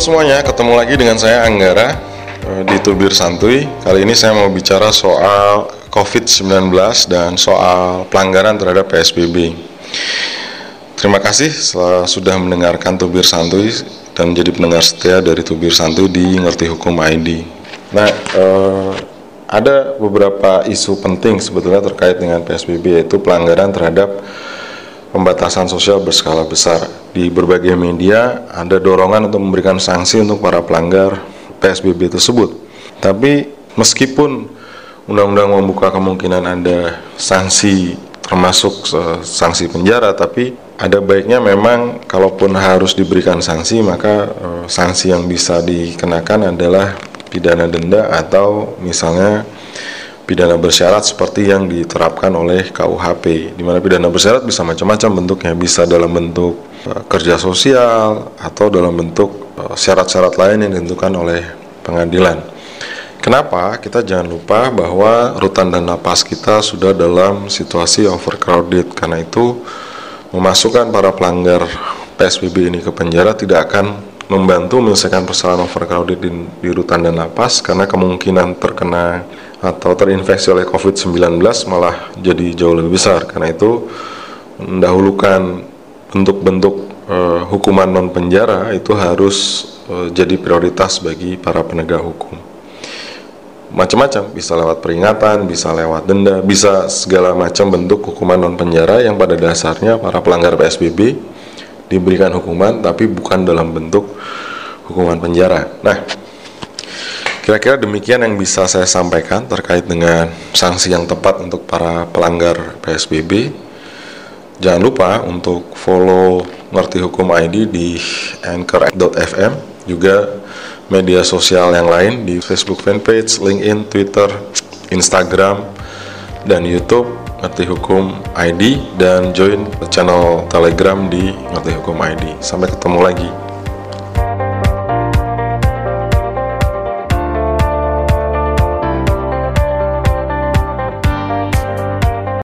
semuanya, ketemu lagi dengan saya Anggara eh, di Tubir Santuy. Kali ini saya mau bicara soal COVID-19 dan soal pelanggaran terhadap PSBB. Terima kasih sudah mendengarkan Tubir Santuy dan menjadi pendengar setia dari Tubir Santuy di Ngerti Hukum ID. Nah, eh, ada beberapa isu penting sebetulnya terkait dengan PSBB yaitu pelanggaran terhadap pembatasan sosial berskala besar. Di berbagai media ada dorongan untuk memberikan sanksi untuk para pelanggar PSBB tersebut. Tapi meskipun undang-undang membuka kemungkinan ada sanksi termasuk sanksi penjara, tapi ada baiknya memang kalaupun harus diberikan sanksi maka uh, sanksi yang bisa dikenakan adalah pidana denda atau misalnya pidana bersyarat seperti yang diterapkan oleh KUHP di mana pidana bersyarat bisa macam-macam bentuknya bisa dalam bentuk uh, kerja sosial atau dalam bentuk uh, syarat-syarat lain yang ditentukan oleh pengadilan. Kenapa? Kita jangan lupa bahwa rutan dan lapas kita sudah dalam situasi overcrowded karena itu memasukkan para pelanggar PSBB ini ke penjara tidak akan membantu menyelesaikan persoalan overcrowded di, di rutan dan lapas karena kemungkinan terkena atau terinfeksi oleh COVID-19 malah jadi jauh lebih besar. Karena itu mendahulukan bentuk-bentuk uh, hukuman non penjara itu harus uh, jadi prioritas bagi para penegak hukum. Macam-macam, bisa lewat peringatan, bisa lewat denda, bisa segala macam bentuk hukuman non penjara yang pada dasarnya para pelanggar PSBB diberikan hukuman tapi bukan dalam bentuk hukuman penjara. Nah, Kira-kira demikian yang bisa saya sampaikan terkait dengan sanksi yang tepat untuk para pelanggar PSBB. Jangan lupa untuk follow Ngerti Hukum ID di anchor.fm, juga media sosial yang lain di Facebook fanpage, LinkedIn, Twitter, Instagram, dan YouTube Ngerti Hukum ID dan join channel Telegram di Ngerti Hukum ID. Sampai ketemu lagi.